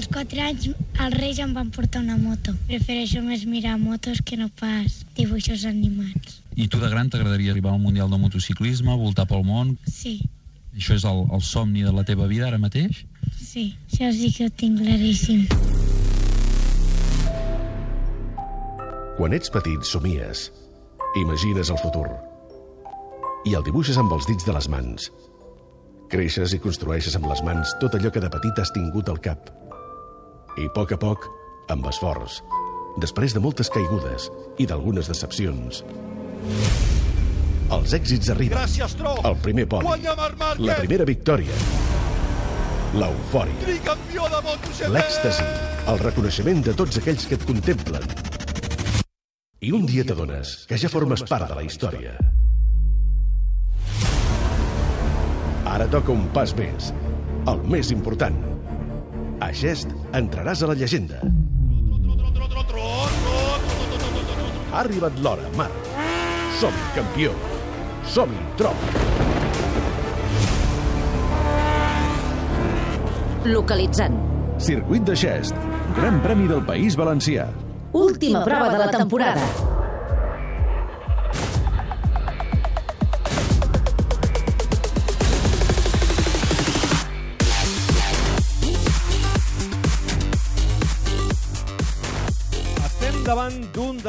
Als 4 anys els reis em van portar una moto. Prefereixo més mirar motos que no pas dibuixos animats. I tu de gran t'agradaria arribar al Mundial de Motociclisme, voltar pel món? Sí, Això és el, el somni de la teva vida ara mateix? sí, això sí que ho tinc claríssim. Quan ets petit, somies. Imagines el futur. I el dibuixes amb els dits de les mans. Creixes i construeixes amb les mans tot allò que de petit has tingut al cap. I a poc a poc, amb esforç, després de moltes caigudes i d'algunes decepcions, els èxits arriben. Gràcies, Tro! El primer podi, la primera victòria, l'eufòria, Tricampió de MotoGP! l'èxtasi, el reconeixement de tots aquells que et contemplen. I un dia t'adones que ja formes part de la història. Ara toca un pas més, el més important. A Gest entraràs a la llegenda. Ha arribat l'hora, Marc. Som-hi, campió. Som-hi, Trop. Localitzant. Circuit de Xest. Gran Premi del País Valencià. Última prova de la temporada.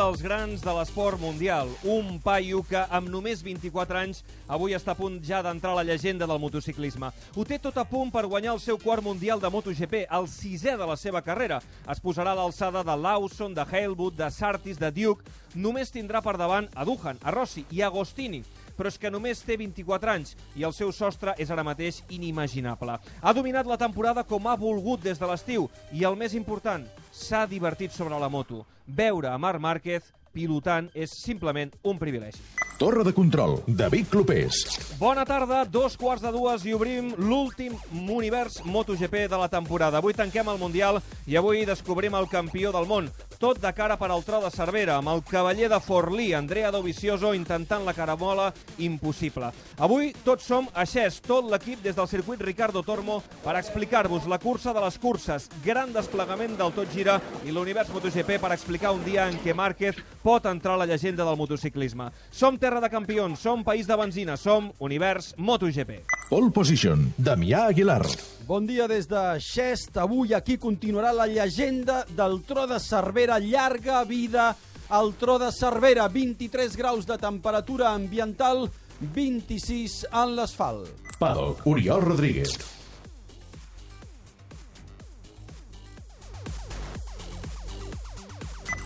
Dels grans de l'esport mundial, un paio que amb només 24 anys avui està a punt ja d'entrar a la llegenda del motociclisme. Ho té tot a punt per guanyar el seu quart mundial de MotoGP, el sisè de la seva carrera. Es posarà a l'alçada de Lawson, de Halewood, de Sartis, de Duke. Només tindrà per davant a Duhan, a Rossi i a Agostini però és que només té 24 anys i el seu sostre és ara mateix inimaginable. Ha dominat la temporada com ha volgut des de l'estiu i el més important, s'ha divertit sobre la moto. Veure a Marc Márquez pilotant és simplement un privilegi. Torre de control, David Clopés. Bona tarda, dos quarts de dues i obrim l'últim univers MotoGP de la temporada. Avui tanquem el Mundial i avui descobrim el campió del món. Tot de cara per al tro de Cervera, amb el cavaller de Forlí, Andrea Dovizioso, intentant la caramola impossible. Avui tots som a Xès, tot l'equip des del circuit Ricardo Tormo per explicar-vos la cursa de les curses, gran desplegament del tot gira i l'univers MotoGP per explicar un dia en què Márquez pot entrar a la llegenda del motociclisme. Som de campions, som país de benzina, som univers MotoGP. Pole Position, Damià Aguilar. Bon dia des de Xest. Avui aquí continuarà la llegenda del tro de Cervera. Llarga vida al tro de Cervera. 23 graus de temperatura ambiental, 26 en l'asfalt. Paddock, Oriol Rodríguez.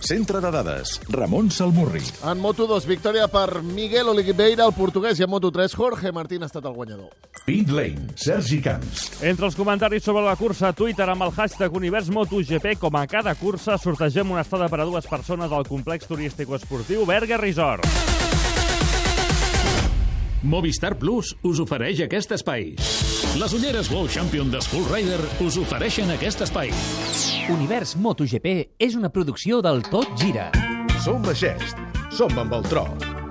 Centre de dades. Ramon Salmurri. En Moto2, victòria per Miguel Oliveira, el portuguès, i en Moto3, Jorge Martín ha estat el guanyador. Pit Lane, Sergi Camps. Entre els comentaris sobre la cursa a Twitter amb el hashtag Univers MotoGP, com a cada cursa, sortegem una estada per a dues persones al complex turístic esportiu Berga Resort. Movistar Plus us ofereix aquest espai. Les ulleres World Champion de Skull Rider us ofereixen aquest espai. Univers MotoGP és una producció del Tot Gira. Som a Xest. Som amb el tro.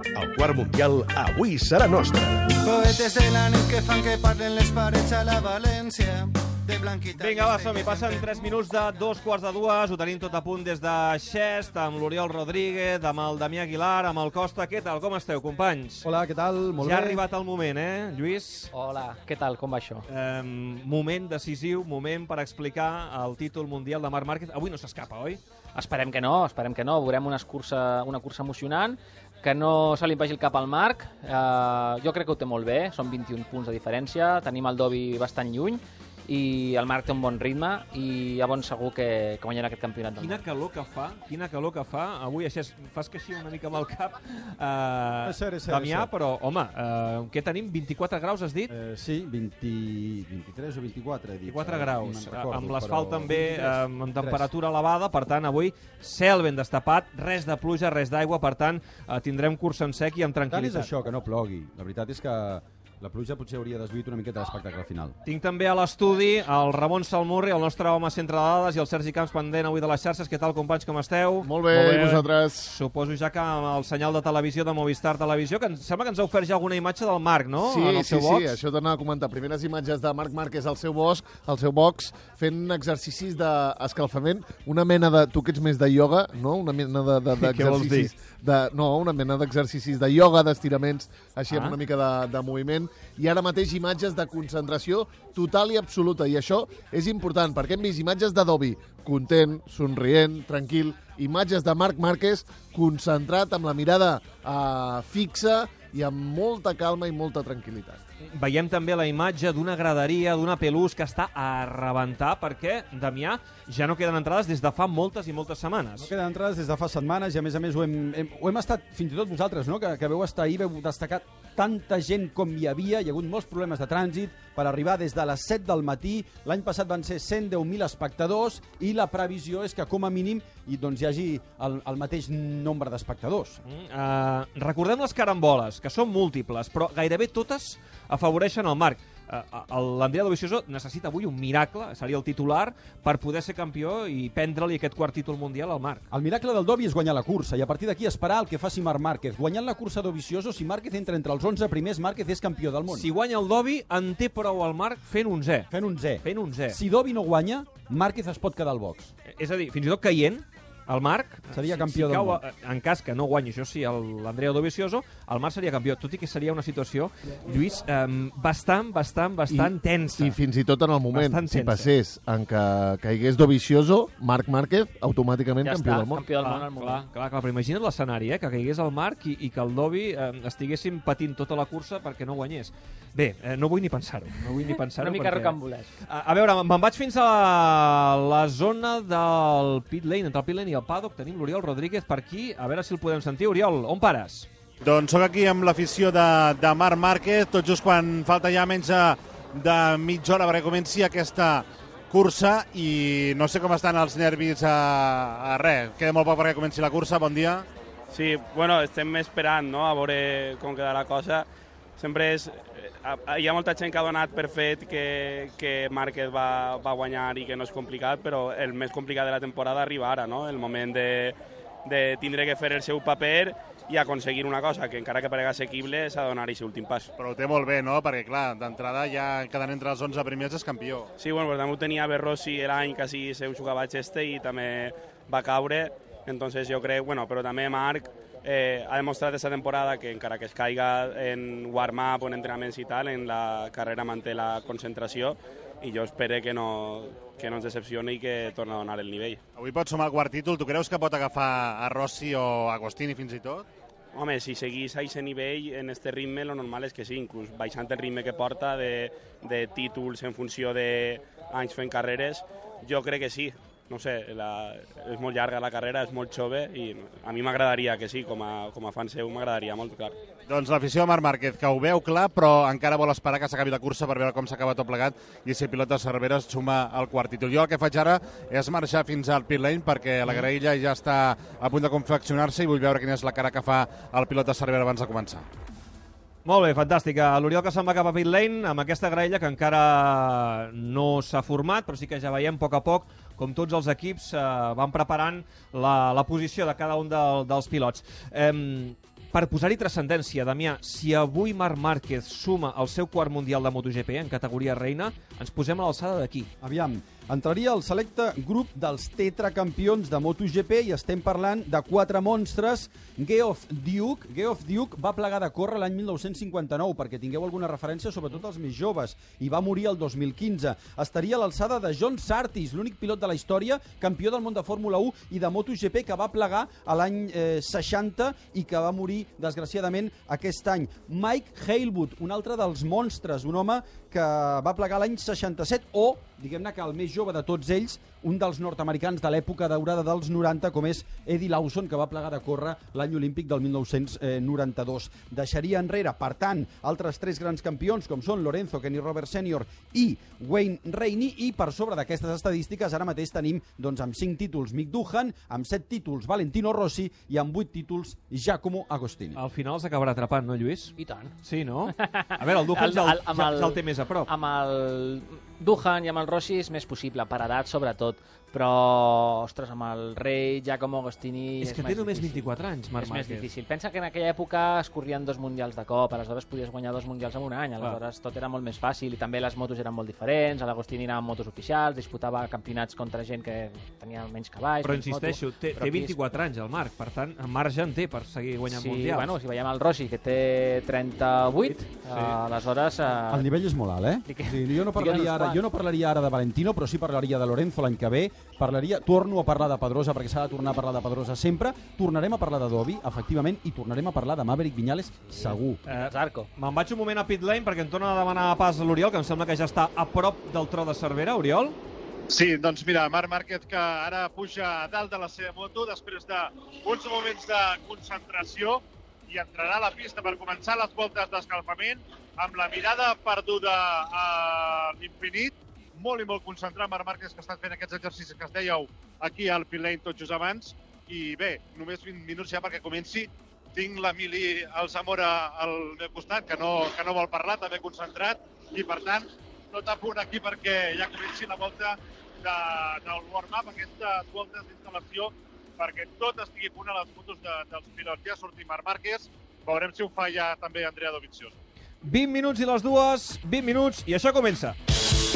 El quart mundial avui serà nostre. Poetes de la nit que fan que parlen les parets a la València. De blanquita Vinga, va, som-hi. Passen 3 minuts de dos quarts de dues. Ho tenim tot a punt des de Xest, amb l'Oriol Rodríguez, amb el Damià Aguilar, amb el Costa. Què tal? Com esteu, companys? Hola, què tal? Molt ja ha bé. arribat el moment, eh, Lluís? Hola, què tal? Com va això? Eh, moment decisiu, moment per explicar el títol mundial de Marc Márquez. Avui no s'escapa, oi? Esperem que no, esperem que no. Veurem una cursa, una cursa emocionant, que no se li vagi el cap al Marc. Eh, jo crec que ho té molt bé, són 21 punts de diferència, tenim el Dobby bastant lluny, i el Marc té un bon ritme i ja bon segur que, que guanyarà aquest campionat del Quina món. calor que fa, quina calor que fa. Avui així es- fas que així una mica amb el cap, eh, És cert, és cert, Damià, és però, home, eh, què tenim? 24 graus, has dit? Eh, sí, 20, 23 o 24, he dit. 24 ara, graus, no recordo, amb l'asfalt però també 23, eh, amb 23. temperatura elevada, per tant, avui cel ben destapat, res de pluja, res d'aigua, per tant, eh, tindrem curs en sec i amb Tant és tranquil·litat. això, que no plogui. La veritat és que La pluja potser hauria desviat una miqueta l'espectacle final. Tinc també a l'estudi el Ramon Salmurri, el nostre home centre de dades, i el Sergi Camps pendent avui de les xarxes. Què tal, companys, com esteu? Molt bé, i vosaltres? Suposo ja que amb el senyal de televisió de Movistar Televisió, que ens sembla que ens ha ofert ja alguna imatge del Marc, no? Sí, en el sí, seu box. sí, això t'anava a comentar. Primeres imatges de Marc Márquez al seu bosc, al seu box, fent exercicis d'escalfament, una mena de... Tu que ets més de ioga, no? Una mena de- de- d'exercicis... De, no, una mena d'exercicis de ioga, d'estiraments, així amb Ah. una mica de, de moviment. I ara mateix imatges de concentració total i absoluta. I això és important, perquè hem vist imatges de Dobby content, somrient, tranquil, imatges de Marc Márquez concentrat amb la mirada uh, fixa i amb molta calma i molta tranquil·litat. Veiem també la imatge d'una graderia, d'una pelús que està a rebentar perquè, Damià, ja no queden entrades des de fa moltes i moltes setmanes. No queden entrades des de fa setmanes i, a més a més, ho hem, hem, ho hem estat, fins i tot vosaltres, no? que, que veu estar ahir, veu destacar tanta gent com hi havia, hi ha hagut molts problemes de trànsit per arribar des de les 7 del matí. L'any passat van ser 110.000 espectadors i la previsió és que, com a mínim, i doncs hi hagi el, el mateix nombre d'espectadors. Mm, uh, recordem les caramboles, que són múltiples, però gairebé totes afavoreixen el Marc. Uh, L'Andrea Dovizioso necessita avui un miracle, seria el titular, per poder ser campió i prendre-li aquest quart títol mundial al Marc. El miracle del Dobby és guanyar la cursa i a partir d'aquí esperar el que faci Marc Márquez. Guanyant la cursa Dovizioso, si Márquez entra entre els 11 primers, Márquez és campió del món. Si guanya el Dobby, en té prou el Marc fent 11è. Fent 11è. Fent 11è. Si Dobby no guanya, Márquez es pot quedar al box. És a dir, fins i tot caient, el Marc Seria si- campió si del cau, món. eh, En cas que no guanyi, això sí, l'Andrea Dovizioso, el Marc seria campió, tot i que seria una situació, Lluís, eh, bastant, bastant, bastant I, tensa. I fins i tot en el moment, Bastant si tensa. passés en què caigués Dovizioso, Marc Márquez, automàticament Ja campió està, del món. campió del Clar, món al clar, moment. clar, clar, però imagina't l'escenari, eh? que caigués el Marc i, i que el Dobby eh, estiguessin patint tota la cursa perquè no guanyés. Bé, eh, no vull ni pensar-ho, no vull ni pensar-ho. Una mica perquè... rocambolesc. A, a veure, me'n vaig fins a la, la zona del pit lane, entre el pit lane i el paddock. Tenim l'Oriol Rodríguez per aquí, a veure si el podem sentir. Oriol, on pares? Doncs sóc aquí amb l'afició de, de Marc Márquez, tot just quan falta ja menys de, de mitja hora perquè comenci aquesta cursa i no sé com estan els nervis a, a res. Queda molt poc perquè comenci la cursa, bon dia. Sí, bueno, estem esperant no? a veure com queda la cosa. Sempre és... eh, Hi ha molta gent que ha donat per fet que, que Márquez va, va guanyar i que no és complicat, però el més complicat de la temporada arriba ara, no? el moment de, de tindre que fer el seu paper i aconseguir una cosa que encara que parega assequible s'ha de donar aquest últim pas. Però ho té molt bé, no? Perquè, clar, d'entrada ja quedant entre els 11 primers és campió. Sí, bueno, però també ho tenia Berrossi l'any que sí se jugava a Cheste i també va caure, entonces jo crec, bueno, però també Marc eh, ha demostrat aquesta temporada que encara que es caiga en warm-up o en entrenaments i tal, en la carrera manté la concentració i jo espero que no, que no ens decepcioni i que torni a donar el nivell. Avui pot sumar el quart títol. Tu creus que pot agafar a Rossi o a Agostini fins i tot? Home, si seguís a aquest nivell, en este ritme, lo normal és que sí, inclús baixant el ritme que porta de, de títols en funció d'anys fent carreres, jo crec que sí. No sé, la, és molt llarga la carrera, és molt jove i a mi m'agradaria que sí, com a, com a fan seu m'agradaria molt, clar. Doncs l'afició de Marc Márquez, que ho veu clar, però encara vol esperar que s'acabi la cursa per veure com s'acaba tot plegat i si pilot de Cervera es suma al quart títol. Jo el que faig ara és marxar fins al pit lane perquè la graella ja està a punt de confeccionar-se i vull veure quina és la cara que fa el pilot de Cervera abans de començar. Molt bé, fantàstica. L'Oriol que se'n va cap a pit lane amb aquesta graella que encara no s'ha format, però sí que ja veiem a poc a poc com tots els equips eh, van preparant la, la posició de cada un del, dels pilots. Eh, per posar-hi transcendència, Damià, si avui Marc Márquez suma el seu quart mundial de MotoGP en categoria reina, ens posem a l'alçada d'aquí. Aviam, entraria al selecte grup dels tetracampions de MotoGP i estem parlant de quatre monstres. Geoff Duke, Geoff Duke va plegar de córrer l'any 1959, perquè tingueu alguna referència, sobretot els més joves, i va morir el 2015. Estaria a l'alçada de John Sartis, l'únic pilot de la història, campió del món de Fórmula 1 i de MotoGP, que va plegar a l'any eh, 60 i que va morir, desgraciadament, aquest any. Mike Halewood, un altre dels monstres, un home que va plegar l'any 67, o diguem-ne que el més jove de tots ells, un dels nord-americans de l'època daurada dels 90, com és Eddie Lawson, que va plegar de córrer l'any olímpic del 1992. Deixaria enrere, per tant, altres tres grans campions, com són Lorenzo, Kenny Robert Sr. i Wayne Rainey, i per sobre d'aquestes estadístiques ara mateix tenim doncs, amb 5 títols Mick Duhan, amb 7 títols Valentino Rossi i amb 8 títols Giacomo Agostini. Al final els acabarà atrapant, no, Lluís? I tant. Sí, no? A veure, el Duhan ja, el, amb ja, ja el té més a prop. Amb el Duhan i amb el Rossi és més possible, per edat sobretot, però, ostres, amb el rei Giacomo Agostini... És que té més només difícil. 24 anys, Marc És més Márquez. difícil. Pensa que en aquella època es corrien dos mundials de cop, aleshores podies guanyar dos mundials en un any, aleshores tot era molt més fàcil i també les motos eren molt diferents, a l'Agostini anava amb motos oficials, disputava campionats contra gent que tenia menys cavalls... Però menys insisteixo, moto, té, però té aquí 24 anys el Marc, per tant, en marge en té per seguir guanyant sí, mundials. bueno, si veiem el Rossi, que té 38, sí. uh, aleshores... Uh, El nivell és molt alt, eh? O sigui, jo, no parlaria ara, jo no parlaria ara de Valentino, però sí parlaria de Lorenzo l'any que ve. Parlaria, torno a parlar de Pedrosa, perquè s'ha de tornar a parlar de Pedrosa sempre. Tornarem a parlar de Dobby, efectivament, i tornarem a parlar de Maverick Viñales, segur. Eh, Zarco. Me'n vaig un moment a pit lane perquè em torna a demanar pas a l'Oriol, que em sembla que ja està a prop del tro de Cervera. Oriol? Sí, doncs mira, Marc Márquez que ara puja a dalt de la seva moto després d'uns moments de concentració i entrarà a la pista per començar les voltes d'escalfament amb la mirada perduda a l'infinit, molt i molt concentrat Marc Márquez que estat fent aquests exercicis que es dèieu aquí al pit lane tot just abans i bé, només 20 minuts ja perquè comenci tinc la Mili Alzamora al meu costat, que no, que no vol parlar, també concentrat, i per tant, tot a aquí perquè ja comenci la volta de, del warm-up, aquestes voltes d'instal·lació, perquè tot estigui a punt a les fotos de, dels pilots. Ja ha sortit Marc Márquez, veurem si ho fa ja també Andrea Dovizioso. 20 minuts i les dues, 20 minuts, i això comença.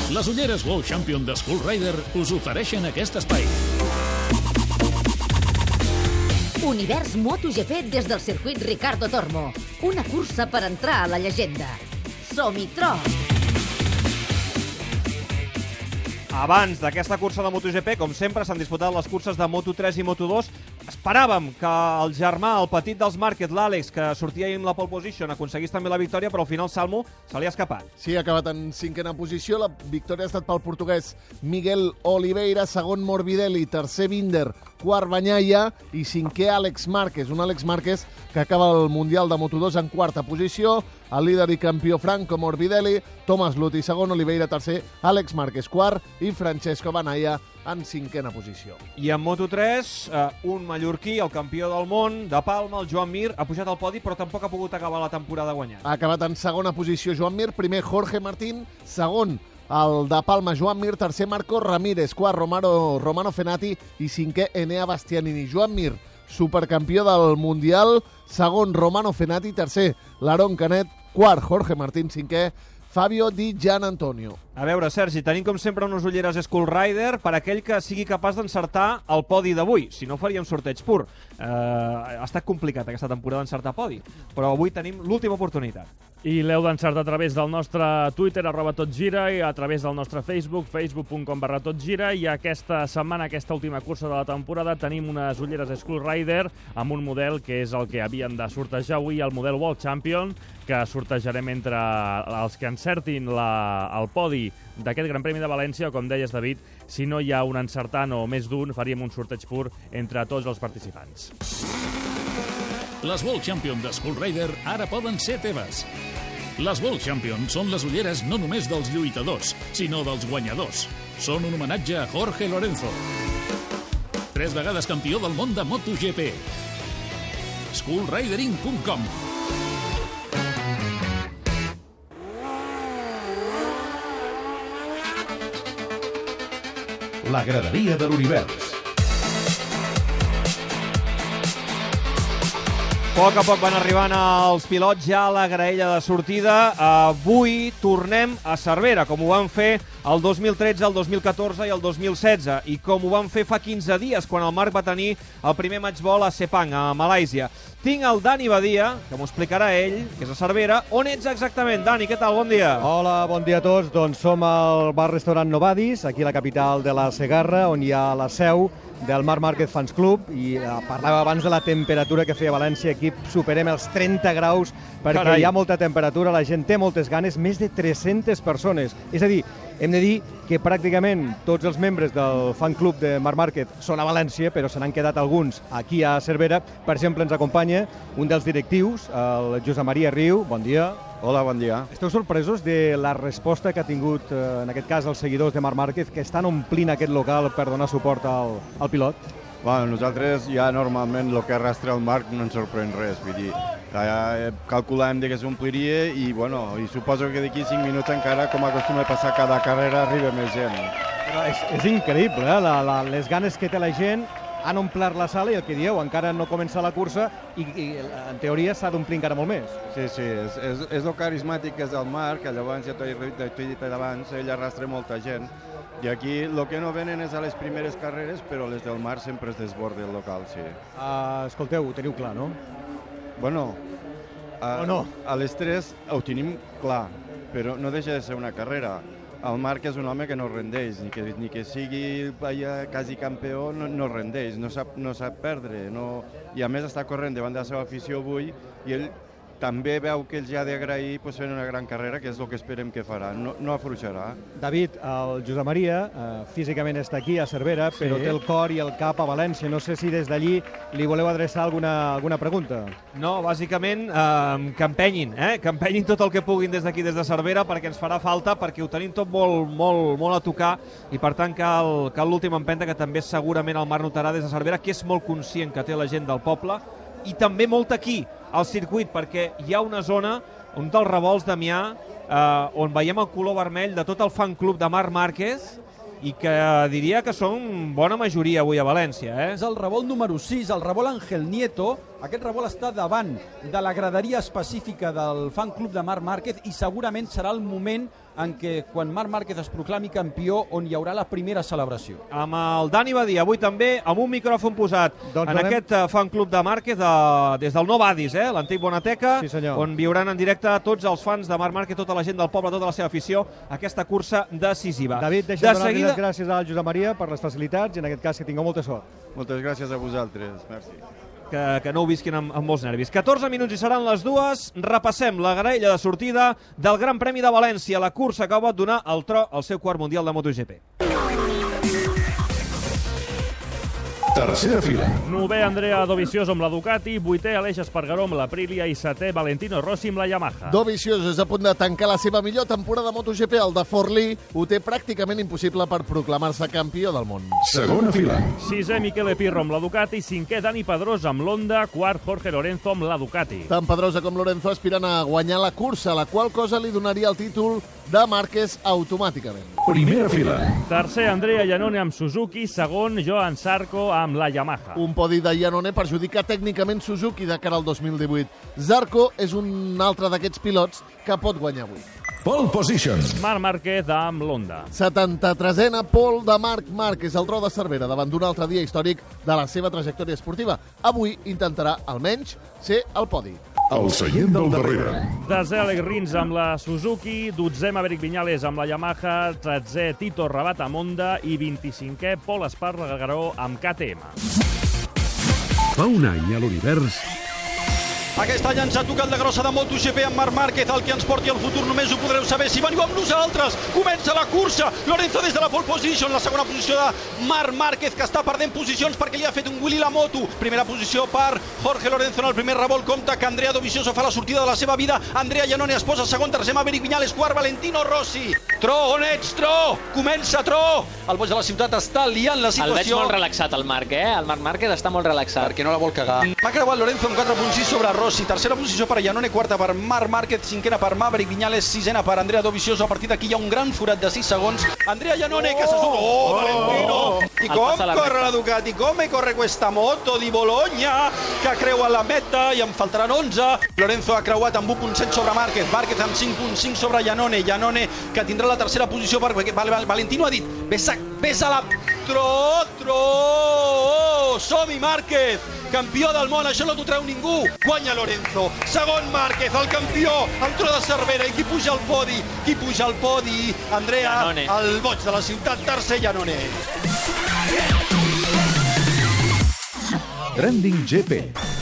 Les ulleres World Champion de Skull Rider us ofereixen aquest espai. Univers MotoGP des del circuit Ricardo Tormo. Una cursa per entrar a la llegenda. Som-hi, Tro! Abans d'aquesta cursa de MotoGP, com sempre, s'han disputat les curses de Moto3 i Moto2. Esperàvem que el germà, el petit dels Márquez, l'Àlex, que sortia ahir amb la pole position, aconseguís també la victòria, però al final Salmo se li ha escapat. Sí, ha acabat en cinquena posició. La victòria ha estat pel portuguès Miguel Oliveira, segon Morbidelli, tercer Binder, quart Banyaia i cinquè Àlex Márquez. Un Àlex Márquez que acaba el Mundial de Moto2 en quarta posició. El líder i campió Franco Morbidelli, Thomas Luti segon, Oliveira tercer, Àlex Márquez quart i Francesco Banaya en cinquena posició. I en Moto3, eh, un mallorquí, el campió del món, de Palma, el Joan Mir, ha pujat al podi, però tampoc ha pogut acabar la temporada guanyant. Ha acabat en segona posició Joan Mir, primer Jorge Martín, segon el de Palma Joan Mir, tercer Marco Ramírez, quart Romano, Romano Fenati i cinquè Enea Bastianini. Joan Mir, supercampió del Mundial, segon Romano Fenati, tercer Laron Canet, quart Jorge Martín, cinquè Fabio Di Gian Antonio. A veure, Sergi, tenim com sempre unes ulleres Skull Rider per aquell que sigui capaç d'encertar el podi d'avui. Si no, faríem sorteig pur. Eh, ha estat complicat aquesta temporada encertar podi, però avui tenim l'última oportunitat. I l'heu d'encertar a través del nostre Twitter, arroba totgira, i a través del nostre Facebook, facebook.com barra totgira, i aquesta setmana, aquesta última cursa de la temporada, tenim unes ulleres Skull Rider amb un model que és el que havien de sortejar avui, el model World Champion, que sortejarem entre els que encertin la, el podi d'aquest Gran Premi de València, com deies, David, si no hi ha un encertant o més d'un, faríem un sorteig pur entre tots els participants. Les World Champion de Skull Rider ara poden ser teves. Les World Champion són les ulleres no només dels lluitadors, sinó dels guanyadors. Són un homenatge a Jorge Lorenzo. Tres vegades campió del món de MotoGP. SkullRidering.com La graderia de l'univers. A poc a poc van arribant els pilots ja a la graella de sortida. Avui tornem a Cervera, com ho van fer el 2013, el 2014 i el 2016, i com ho van fer fa 15 dies, quan el Marc va tenir el primer matchball a Sepang, a Malàisia. Tinc el Dani Badia, que m'ho explicarà ell, que és a Cervera. On ets exactament, Dani? Què tal? Bon dia. Hola, bon dia a tots. Doncs som al bar-restaurant Novadis, aquí a la capital de la Segarra, on hi ha la seu del Marc Márquez Fans Club i eh, parlava abans de la temperatura que feia València, aquí superem els 30 graus perquè Carai. hi ha molta temperatura, la gent té moltes ganes, més de 300 persones. És a dir, Hem de dir que pràcticament tots els membres del fan club de Marc Márquez són a València, però se n'han quedat alguns aquí a Cervera. Per exemple, ens acompanya un dels directius, el Josep Maria Riu. Bon dia. Hola, bon dia. Esteu sorpresos de la resposta que ha tingut, eh, en aquest cas, els seguidors de Marc Márquez, que estan omplint aquest local per donar suport al, al pilot? Bueno, nosaltres ja normalment el que arrastra el Marc no ens sorprèn res, vull dir, ja calculàvem que s'ompliria i, bueno, i suposo que d'aquí 5 minuts encara, com acostuma a passar cada carrera, arriba més gent. Però és, és increïble, eh? la, la, les ganes que té la gent han omplert la sala i el que dieu, encara no comença la cursa i, i en teoria s'ha d'omplir encara molt més. Sí, sí, és, és, és el carismàtic que és el Marc, que llavors ja t'ho he dit abans, ell arrastra molta gent, i aquí el que no venen és a les primeres carreres, però les del Marc sempre es desborda el local, sí. Uh, escolteu, ho teniu clar, no? Bueno, a, O no? a les 3 ho tenim clar, però no deixa de ser una carrera. El Marc és un home que no rendeix, ni que, ni que sigui allà quasi campió, no, no rendeix, no sap, no sap perdre. No... I a més està corrent davant de la seva afició avui i ell també veu que ells ja ha d'agrair pues, fent una gran carrera, que és el que esperem que farà. No, no afluixarà. David, el Josep Maria eh, físicament està aquí a Cervera, Sí. però té el cor i el cap a València. No sé si des d'allí li voleu adreçar alguna, alguna pregunta. No, bàsicament eh, que empenyin, eh? que empenyin tot el que puguin des d'aquí, des de Cervera, perquè ens farà falta, perquè ho tenim tot molt, molt, molt a tocar i per tant cal, cal l'última empenta que també segurament el Marc notarà des de Cervera, que és molt conscient que té la gent del poble i també molt aquí, al circuit, perquè hi ha una zona, un dels revolts d'Amià, eh, on veiem el color vermell de tot el fan club de Marc Márquez i que diria que són bona majoria avui a València. Eh? És el revolt número 6, el revolt Ángel Nieto. Aquest revolt està davant de la graderia específica del fan club de Marc Márquez i segurament serà el moment en què, quan Marc Márquez es proclami campió, on hi haurà la primera celebració. amb el Dani Badia, avui també amb un micròfon posat Doncs en anem- aquest eh, fan club de Márquez de, des del Nou Badis, eh, l'antic Bonateca, Sí, senyor. on viuran en directe tots els fans de Marc Márquez, tota la gent del poble, tota la seva afició, aquesta cursa decisiva. David, deixa'm de donar-li seguida... les gràcies al Josep Maria per les facilitats i en aquest cas que tingueu molta sort. Moltes gràcies a vosaltres, merci. Que, que no ho visquin amb, amb molts nervis. 14 minuts i seran les dues. Repassem la graella de sortida del Gran Premi de València, la cursa que pot donar el tro al seu quart mundial de MotoGP. Tercera fila. Nové Andrea Dovizioso amb la Ducati, vuitè Aleix Espargaró amb l'Aprilia i setè Valentino Rossi amb la Yamaha. Dovizioso és a punt de tancar la seva millor temporada MotoGP. El de Forlí ho té pràcticament impossible per proclamar-se campió del món. Segona fila. Sisè Michele Pirro amb la Ducati, cinquè Dani Pedrosa amb l'Honda, quart Jorge Lorenzo amb la Ducati. Tant Pedrosa com Lorenzo aspiren a guanyar la cursa, la qual cosa li donaria el títol de Márquez automàticament. Primera fila. Tercer Andrea Iannone amb Suzuki, segon Joan Sarko amb la Yamaha. Un podi de Iannone perjudica tècnicament Suzuki de cara al 2018. Zarco és un altre d'aquests pilots que pot guanyar avui. Pole position. Marc Márquez amb l'Honda. 73a Pol de Marc Márquez, el tro de Cervera, davant d'un altre dia històric de la seva trajectòria esportiva. Avui intentarà, almenys, ser al podi. El seient del darrere. Desè Alex Rins amb la Suzuki, 12è Maverick Viñales amb la Yamaha, 13è Tito Rabat amb Honda i 25è Pol Espargaró amb KTM. Fa un any a l'univers Aquest any ens ha tocat la grossa de MotoGP amb Marc Márquez, el que ens porti al futur només ho podreu saber si veniu amb nosaltres. Comença la cursa, Lorenzo des de la pole position, la segona posició de Marc Márquez, que està perdent posicions perquè li ha fet un Willy la moto. Primera posició per Jorge Lorenzo en el primer revolt, compta que Andrea Dovizioso fa la sortida de la seva vida, Andrea Iannone es posa segon, tercer Maverick Viñales, quart Valentino Rossi. Tro, on ets, Tro? Comença, Tro! El boig de la ciutat està liant la El veig situació. molt relaxat, el Marc, eh? El Marc Márquez està molt relaxat. Perquè no la vol cagar. Va creuar Lorenzo amb 4.6 sobre Rossi, tercera posició per Iannone, quarta per Marc Márquez, cinquena per Maverick Viñales, sisena per Andrea Dovizioso. A partir d'aquí hi ha un gran forat de 6 segons. Andrea Iannone che se sube. Oh, Valentino! I El com la corre la Ducati? Come corre questa moto di Bologna que creua la meta i en faltaran 11. Lorenzo ha creuat amb 1.7 sobre Márquez, Márquez amb 5.5 sobre Iannone, Iannone que tindrà la tercera posició Val- Valentino ha dit ves a, ves a la... Tro, tro! Som-hi, Márquez! Campió del món, això no t'ho treu ningú. Guanya Lorenzo. Segon Márquez, el campió, el tro de Cervera. I qui puja al podi? Qui puja al podi? Andrea, Iannone. el boig de la ciutat, tercer Iannone. Trending GP.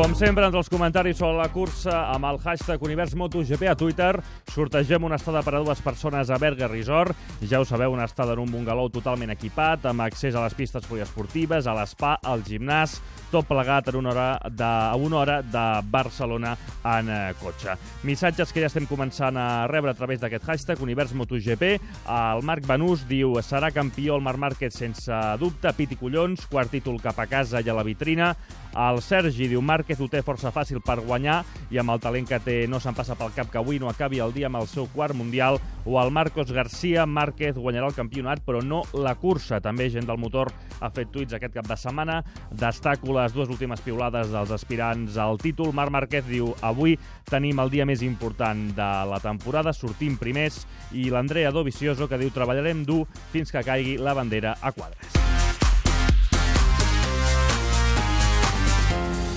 Com sempre, entre els comentaris sobre la cursa amb el hashtag Univers MotoGP a Twitter, sortegem una estada per a dues persones a Berga Resort. Ja ho sabeu, una estada en un bungalou totalment equipat, amb accés a les pistes poliesportives, a l'espa, al gimnàs, tot plegat en una hora de, a una hora de Barcelona en eh, cotxe. Missatges que ja estem començant a rebre a través d'aquest hashtag Univers MotoGP. El Marc Banús diu serà campió el Marc Márquez sense dubte, pit i collons, quart títol cap a casa i a la vitrina. El Sergi diu Márquez ho té força fàcil per guanyar i amb el talent que té no se'n passa pel cap que avui no acabi el dia amb el seu quart mundial. O el Marcos García, Márquez guanyarà el campionat però no la cursa. També gent del motor ha fet tuits aquest cap de setmana. Destaco les dues últimes piulades dels aspirants al títol. Marc Márquez diu avui tenim el dia més important de la temporada, sortim primers i l'Andrea Dovizioso que diu treballarem dur fins que caigui la bandera a quadres.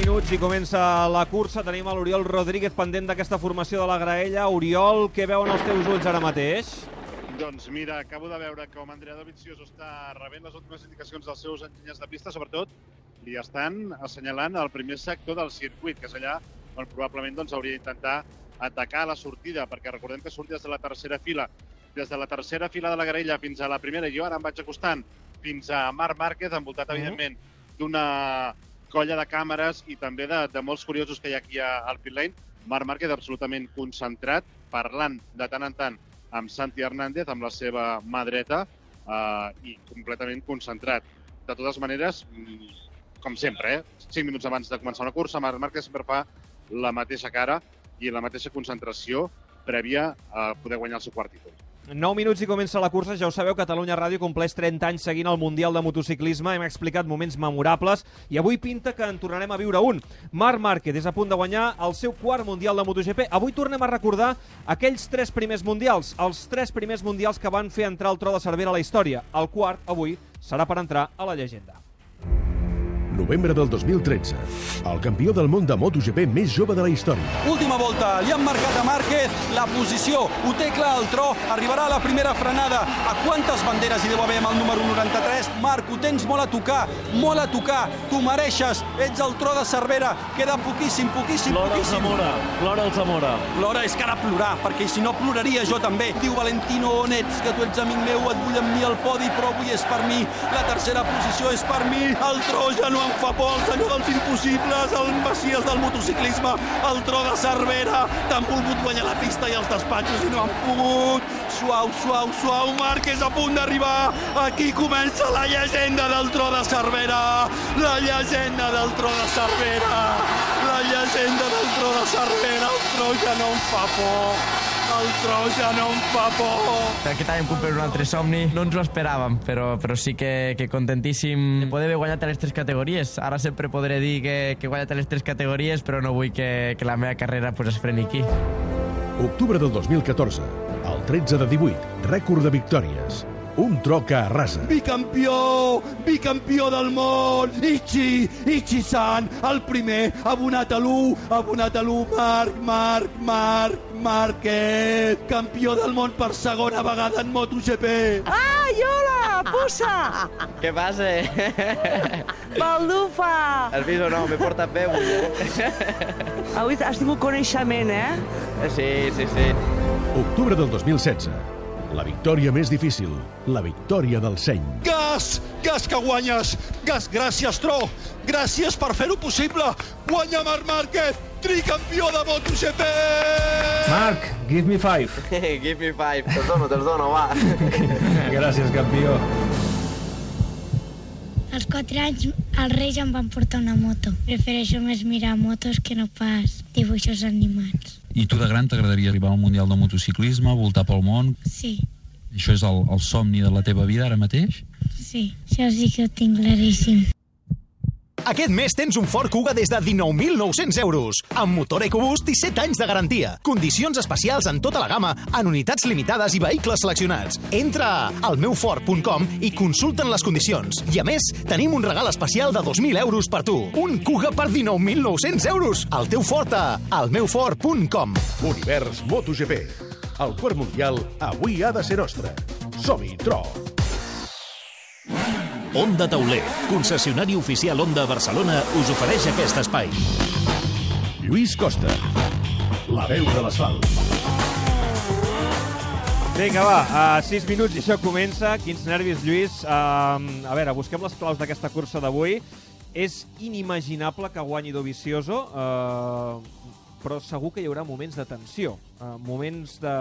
Minuts i comença la cursa. Tenim a l'Oriol Rodríguez pendent d'aquesta formació de la graella. Oriol, què veuen els teus ulls ara mateix? Doncs mira, acabo de veure com Andrea Dovizioso està rebent les últimes indicacions dels seus enginyers de pista, sobretot li estan assenyalant el primer sector del circuit, que és allà on probablement doncs, hauria d'intentar atacar la sortida, perquè recordem que surt des de la tercera fila. Des de la tercera fila de la graella fins a la primera, jo ara em vaig acostant fins a Marc Márquez, envoltat, evidentment, d'una colla de càmeres i també de, de molts curiosos que hi ha aquí a- al pit lane. Marc Márquez absolutament concentrat, parlant de tant en tant amb Santi Hernández, amb la seva mà dreta, eh, i completament concentrat. De totes maneres, mm, com sempre, eh? 5 minuts abans de començar una cursa, Marc Márquez sempre fa la mateixa cara i la mateixa concentració prèvia a poder guanyar el seu quart títol. 9 minuts i comença la cursa. Ja ho sabeu, Catalunya Ràdio compleix 30 anys seguint el Mundial de Motociclisme. Hem explicat moments memorables i avui pinta que en tornarem a viure un. Marc Márquez és a punt de guanyar el seu quart Mundial de MotoGP. Avui tornem a recordar aquells tres primers Mundials, els tres primers Mundials que van fer entrar el tro de Cervera a la història. El quart, avui, serà per entrar a la llegenda. Novembre del 2013. El campió del món de MotoGP més jove de la història. Última volta, li han marcat a Márquez la posició, ho té clar el tro, arribarà a la primera frenada. A quantes banderes hi deu haver amb el número 93? Marc, ho tens molt a tocar, molt a tocar, tu mereixes, ets el tro de Cervera, queda poquíssim, poquíssim, Plora el poquíssim. Zamora, plora el Zamora. Plora, és que ha de plorar, perquè si no ploraria jo també. Diu Valentino, on ets, que tu ets amic meu, et vull amb mi al podi, però avui és per mi. La tercera posició és per mi. El tro ja no em fa por, el senyor dels impossibles, el messies del motociclisme, el tro de Cervera. T'han volgut guanyar la pista i els despatxos i no han pogut. Suau, suau, suau, és a punt d'arribar. Aquí comença la llegenda del tro de Cervera. La llegenda del tro de Cervera. La llegenda del tro de Cervera. El tro ja no em fa por. El tro ja no em fa por. Aquest any hem complert un altre somni. No ens ho esperàvem, però, però sí que, que contentíssim de poder haver guanyat a les tres categories. Ara sempre podré dir que, que he guanyat a les tres categories, però no vull que, que la meva carrera pues, es freni aquí. Octubre del 2014. El 13 de 18. Rècord de victòries. Un tro que arrasa. Bicampió! Bicampió del món! Ichi! Ichi-san! El primer! Abonat a l'1! Abonat a l'1! Marc, Marc, Marc, Márquez! Campió del món per segona vegada en MotoGP! Ai, hola, puça! Què passa? Baldufa! Has vist o no? M'he portat bé avui, eh? Avui has tingut coneixement, eh? Sí, sí, sí. Octubre del 2016. La victòria més difícil. La victòria del seny. Gas! Gas que guanyes! Gas, gràcies, Tro! Gràcies per fer-ho possible! Guanya Marc Márquez! Tricampió de MotoGP! Marc, give me five. Give me five. Te'ls dono, te'ls dono, va. Gràcies, campió. Als 4 anys els reis em van portar una moto. Prefereixo més mirar motos que no pas dibuixos animats. I tu de gran t'agradaria arribar al Mundial de Motociclisme, voltar pel món? Sí. Això és el, el somni de la teva vida ara mateix? Sí, això sí que ho tinc claríssim. Aquest mes tens un Ford Kuga des de 19.900 euros, amb motor EcoBoost i 7 anys de garantia. Condicions especials en tota la gamma, en unitats limitades i vehicles seleccionats. Entra a almeufort.com i consulten les condicions. I a més, tenim un regal especial de 2.000 euros per tu. Un Kuga per 19.900 euros. El teu Ford a almeufort.com. Univers MotoGP. El quart mundial avui ha de ser nostre. Som-hi, Tro! Onda Tauler, concessionari oficial Onda Barcelona, us ofereix aquest espai. Lluís Costa, la veu de l'asfalt. Vinga, va, a 6 minuts i això comença. Quins nervis, Lluís. Uh, a veure, busquem les claus d'aquesta cursa d'avui. És inimaginable que guanyi Dovizioso, uh, però segur que hi haurà moments de tensió, uh, moments de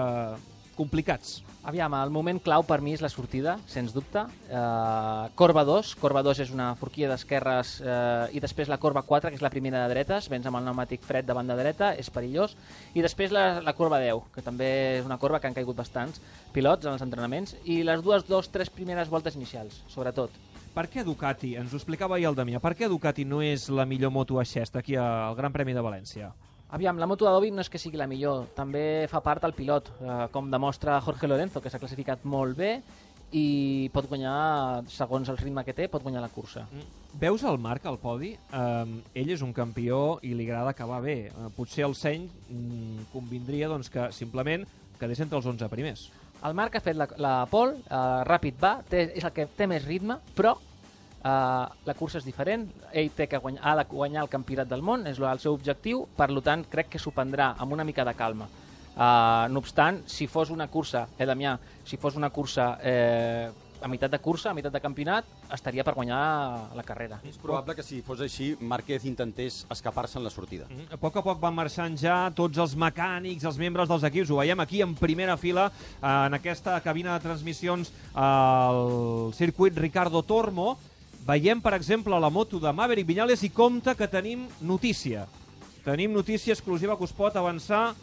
complicats. Aviam, el moment clau per mi és la sortida, sens dubte. Uh, corba 2, corba 2 és una forquilla d'esquerres uh, i després la corba 4, que és la primera de dretes, vens amb el pneumàtic fred de banda dreta, és perillós. I després la, la corba 10, que també és una corba que han caigut bastants pilots en els entrenaments. I les dues, dos, tres primeres voltes inicials, sobretot. Per què Ducati, ens ho explicava ahir el Damià, per què Ducati no és la millor moto a xest aquí al Gran Premi de València? Aviam, la moto d'Adobe no és que sigui la millor, també fa part el pilot, eh, com demostra Jorge Lorenzo, que s'ha classificat molt bé i pot guanyar, segons el ritme que té, pot guanyar la cursa. Veus el Marc al podi? Um, ell és un campió i li agrada acabar bé. Uh, potser el seny mm, convindria doncs, que simplement quedés entre els 11 primers. El Marc ha fet la, la pole, uh, ràpid va, té, és el que té més ritme, però uh, la cursa és diferent, ell té que guanyar, ha de guanyar el campionat del món, és el seu objectiu, per tant crec que s'ho prendrà amb una mica de calma. Uh, no obstant, si fos una cursa, eh, Damià, si fos una cursa eh, a meitat de cursa, a meitat de campionat, estaria per guanyar la carrera. És probable que si fos així, Márquez intentés escapar-se en la sortida. Mm -hmm. A poc a poc van marxant ja tots els mecànics, els membres dels equips. Ho veiem aquí en primera fila, eh, en aquesta cabina de transmissions al circuit Ricardo Tormo. Veiem, per exemple, la moto de Maverick Viñales i compte que tenim notícia. Tenim notícia exclusiva que us pot avançar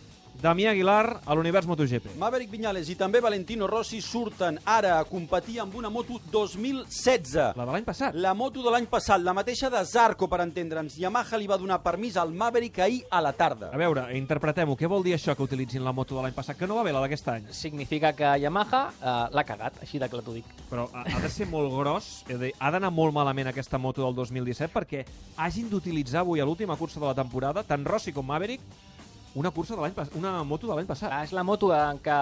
Damià Aguilar a l'Univers MotoGP. Maverick Viñales i també Valentino Rossi surten ara a competir amb una moto 2016. La de l'any passat. La moto de l'any passat, la mateixa de Zarco, per entendre'ns. Yamaha li va donar permís al Maverick ahir a la tarda. A veure, interpretem-ho. Què vol dir això que utilitzin la moto de l'any passat? Que no va bé la d'aquest any. Significa que Yamaha uh, l'ha cagat, així de clar t'ho dic. Però ha, ha de ser molt gros, dir, ha d'anar molt malament aquesta moto del 2017 perquè hagin d'utilitzar avui a l'última cursa de la temporada tant Rossi com Maverick una cursa de l'any una moto de l'any passat. Ah, és la moto en què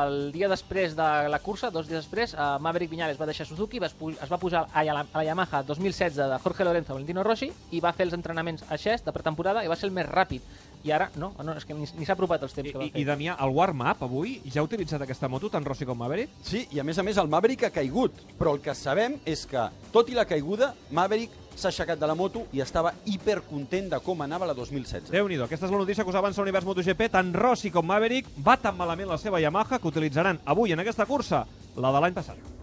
el dia després de la cursa, dos dies després, eh, Maverick Viñales va deixar Suzuki, va es, va pujar a la, a la Yamaha 2016 de Jorge Lorenzo Valentino Rossi i va fer els entrenaments a Xest de pretemporada i va ser el més ràpid. I ara, no, no és que ni, ni s'ha apropat els temps que va I, fer. I Damià, el warm-up avui ja ha utilitzat aquesta moto, tant Rossi com Maverick? Sí, i a més a més el Maverick ha caigut, però el que sabem és que, tot i la caiguda, Maverick s'ha aixecat de la moto i estava hipercontent de com anava la 2016. Déu-n'hi-do, aquesta és la notícia que us avança l'univers MotoGP. Tant Rossi com Maverick va tan malament la seva Yamaha que utilitzaran avui en aquesta cursa la de l'any passat.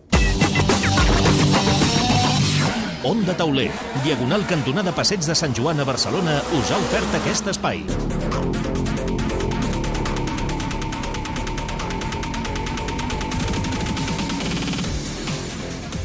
Onda Tauler, diagonal cantonada Passeig de Sant Joan a Barcelona, us ha ofert aquest espai.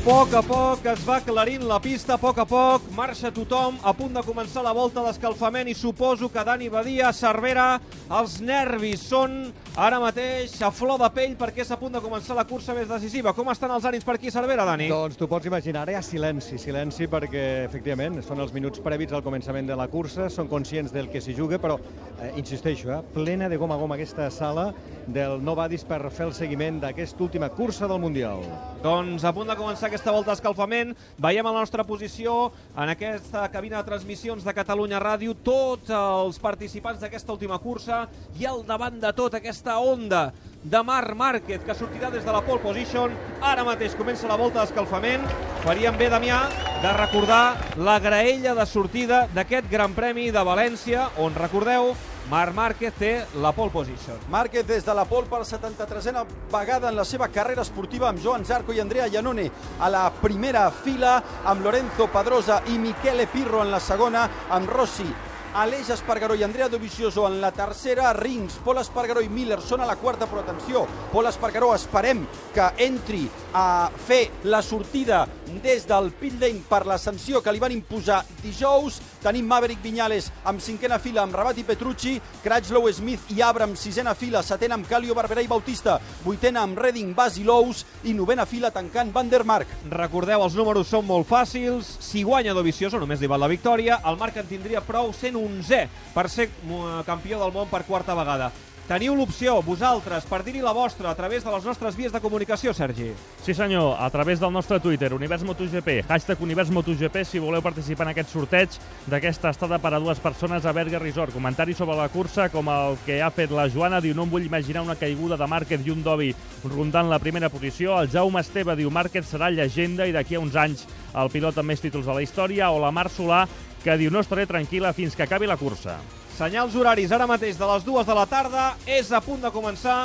A poc a poc es va aclarint la pista, a poc a poc marxa tothom, a punt de començar la volta d'escalfament i suposo que Dani Badia, Cervera, els nervis són ara mateix a flor de pell perquè és a punt de començar la cursa més decisiva. Com estan els ànims per aquí, Cervera, Dani? Doncs tu pots imaginar, ara hi ha silenci, silenci perquè, efectivament, són els minuts prèvits al començament de la cursa, són conscients del que s'hi juga, però, eh, insisteixo, eh, plena de goma a goma aquesta sala del Novadis per fer el seguiment d'aquesta última cursa del Mundial. Doncs a punt de començar aquesta volta d'escalfament, veiem a la nostra posició en aquesta cabina de transmissions de Catalunya Ràdio tots els participants d'aquesta última cursa i al davant de tot aquesta onda de Marc Márquez, que sortirà des de la pole position. Ara mateix comença la volta d'escalfament. Faríem bé, Damià, de recordar la graella de sortida d'aquest Gran Premi de València, on, recordeu, Marc Márquez té la pole position. Márquez des de la pol per 73a vegada en la seva carrera esportiva amb Joan Zarco i Andrea Iannone a la primera fila, amb Lorenzo Pedrosa i Michele Pirro en la segona, amb Rossi Aleix Espargaró i Andrea Dovizioso en la tercera, Rings, Pol Espargaró i Miller són a la quarta, però atenció, Pol Espargaró esperem que entri a fer la sortida des del pit lane per la sanció que li van imposar dijous. Tenim Maverick Viñales amb cinquena fila amb Rabat i Petrucci, Cratchlow Smith i Abram sisena fila, setena amb Calio Barberà i Bautista, vuitena amb Redding, Bas i Lous i novena fila tancant Van der Mark. Recordeu, els números són molt fàcils. Si guanya Dovizioso, només li val la victòria, el Marc en tindria prou 101 onzè per ser eh, campió del món per quarta vegada. Teniu l'opció, vosaltres, per dir-hi la vostra a través de les nostres vies de comunicació, Sergi. Sí senyor, a través del nostre Twitter, Univers MotoGP, hashtag Univers MotoGP, si voleu participar en aquest sorteig d'aquesta estada per a dues persones a Berger Resort. Comentari sobre la cursa, com el que ha fet la Joana, diu, no em vull imaginar una caiguda de Márquez i un Dovi rondant la primera posició. El Jaume Esteve diu, Márquez serà llegenda i d'aquí a uns anys el pilot amb més títols de la història, o la Mar Solà que diu no estaré tranquil·la fins que acabi la cursa. Senyals horaris ara mateix de les dues de la tarda. És a punt de començar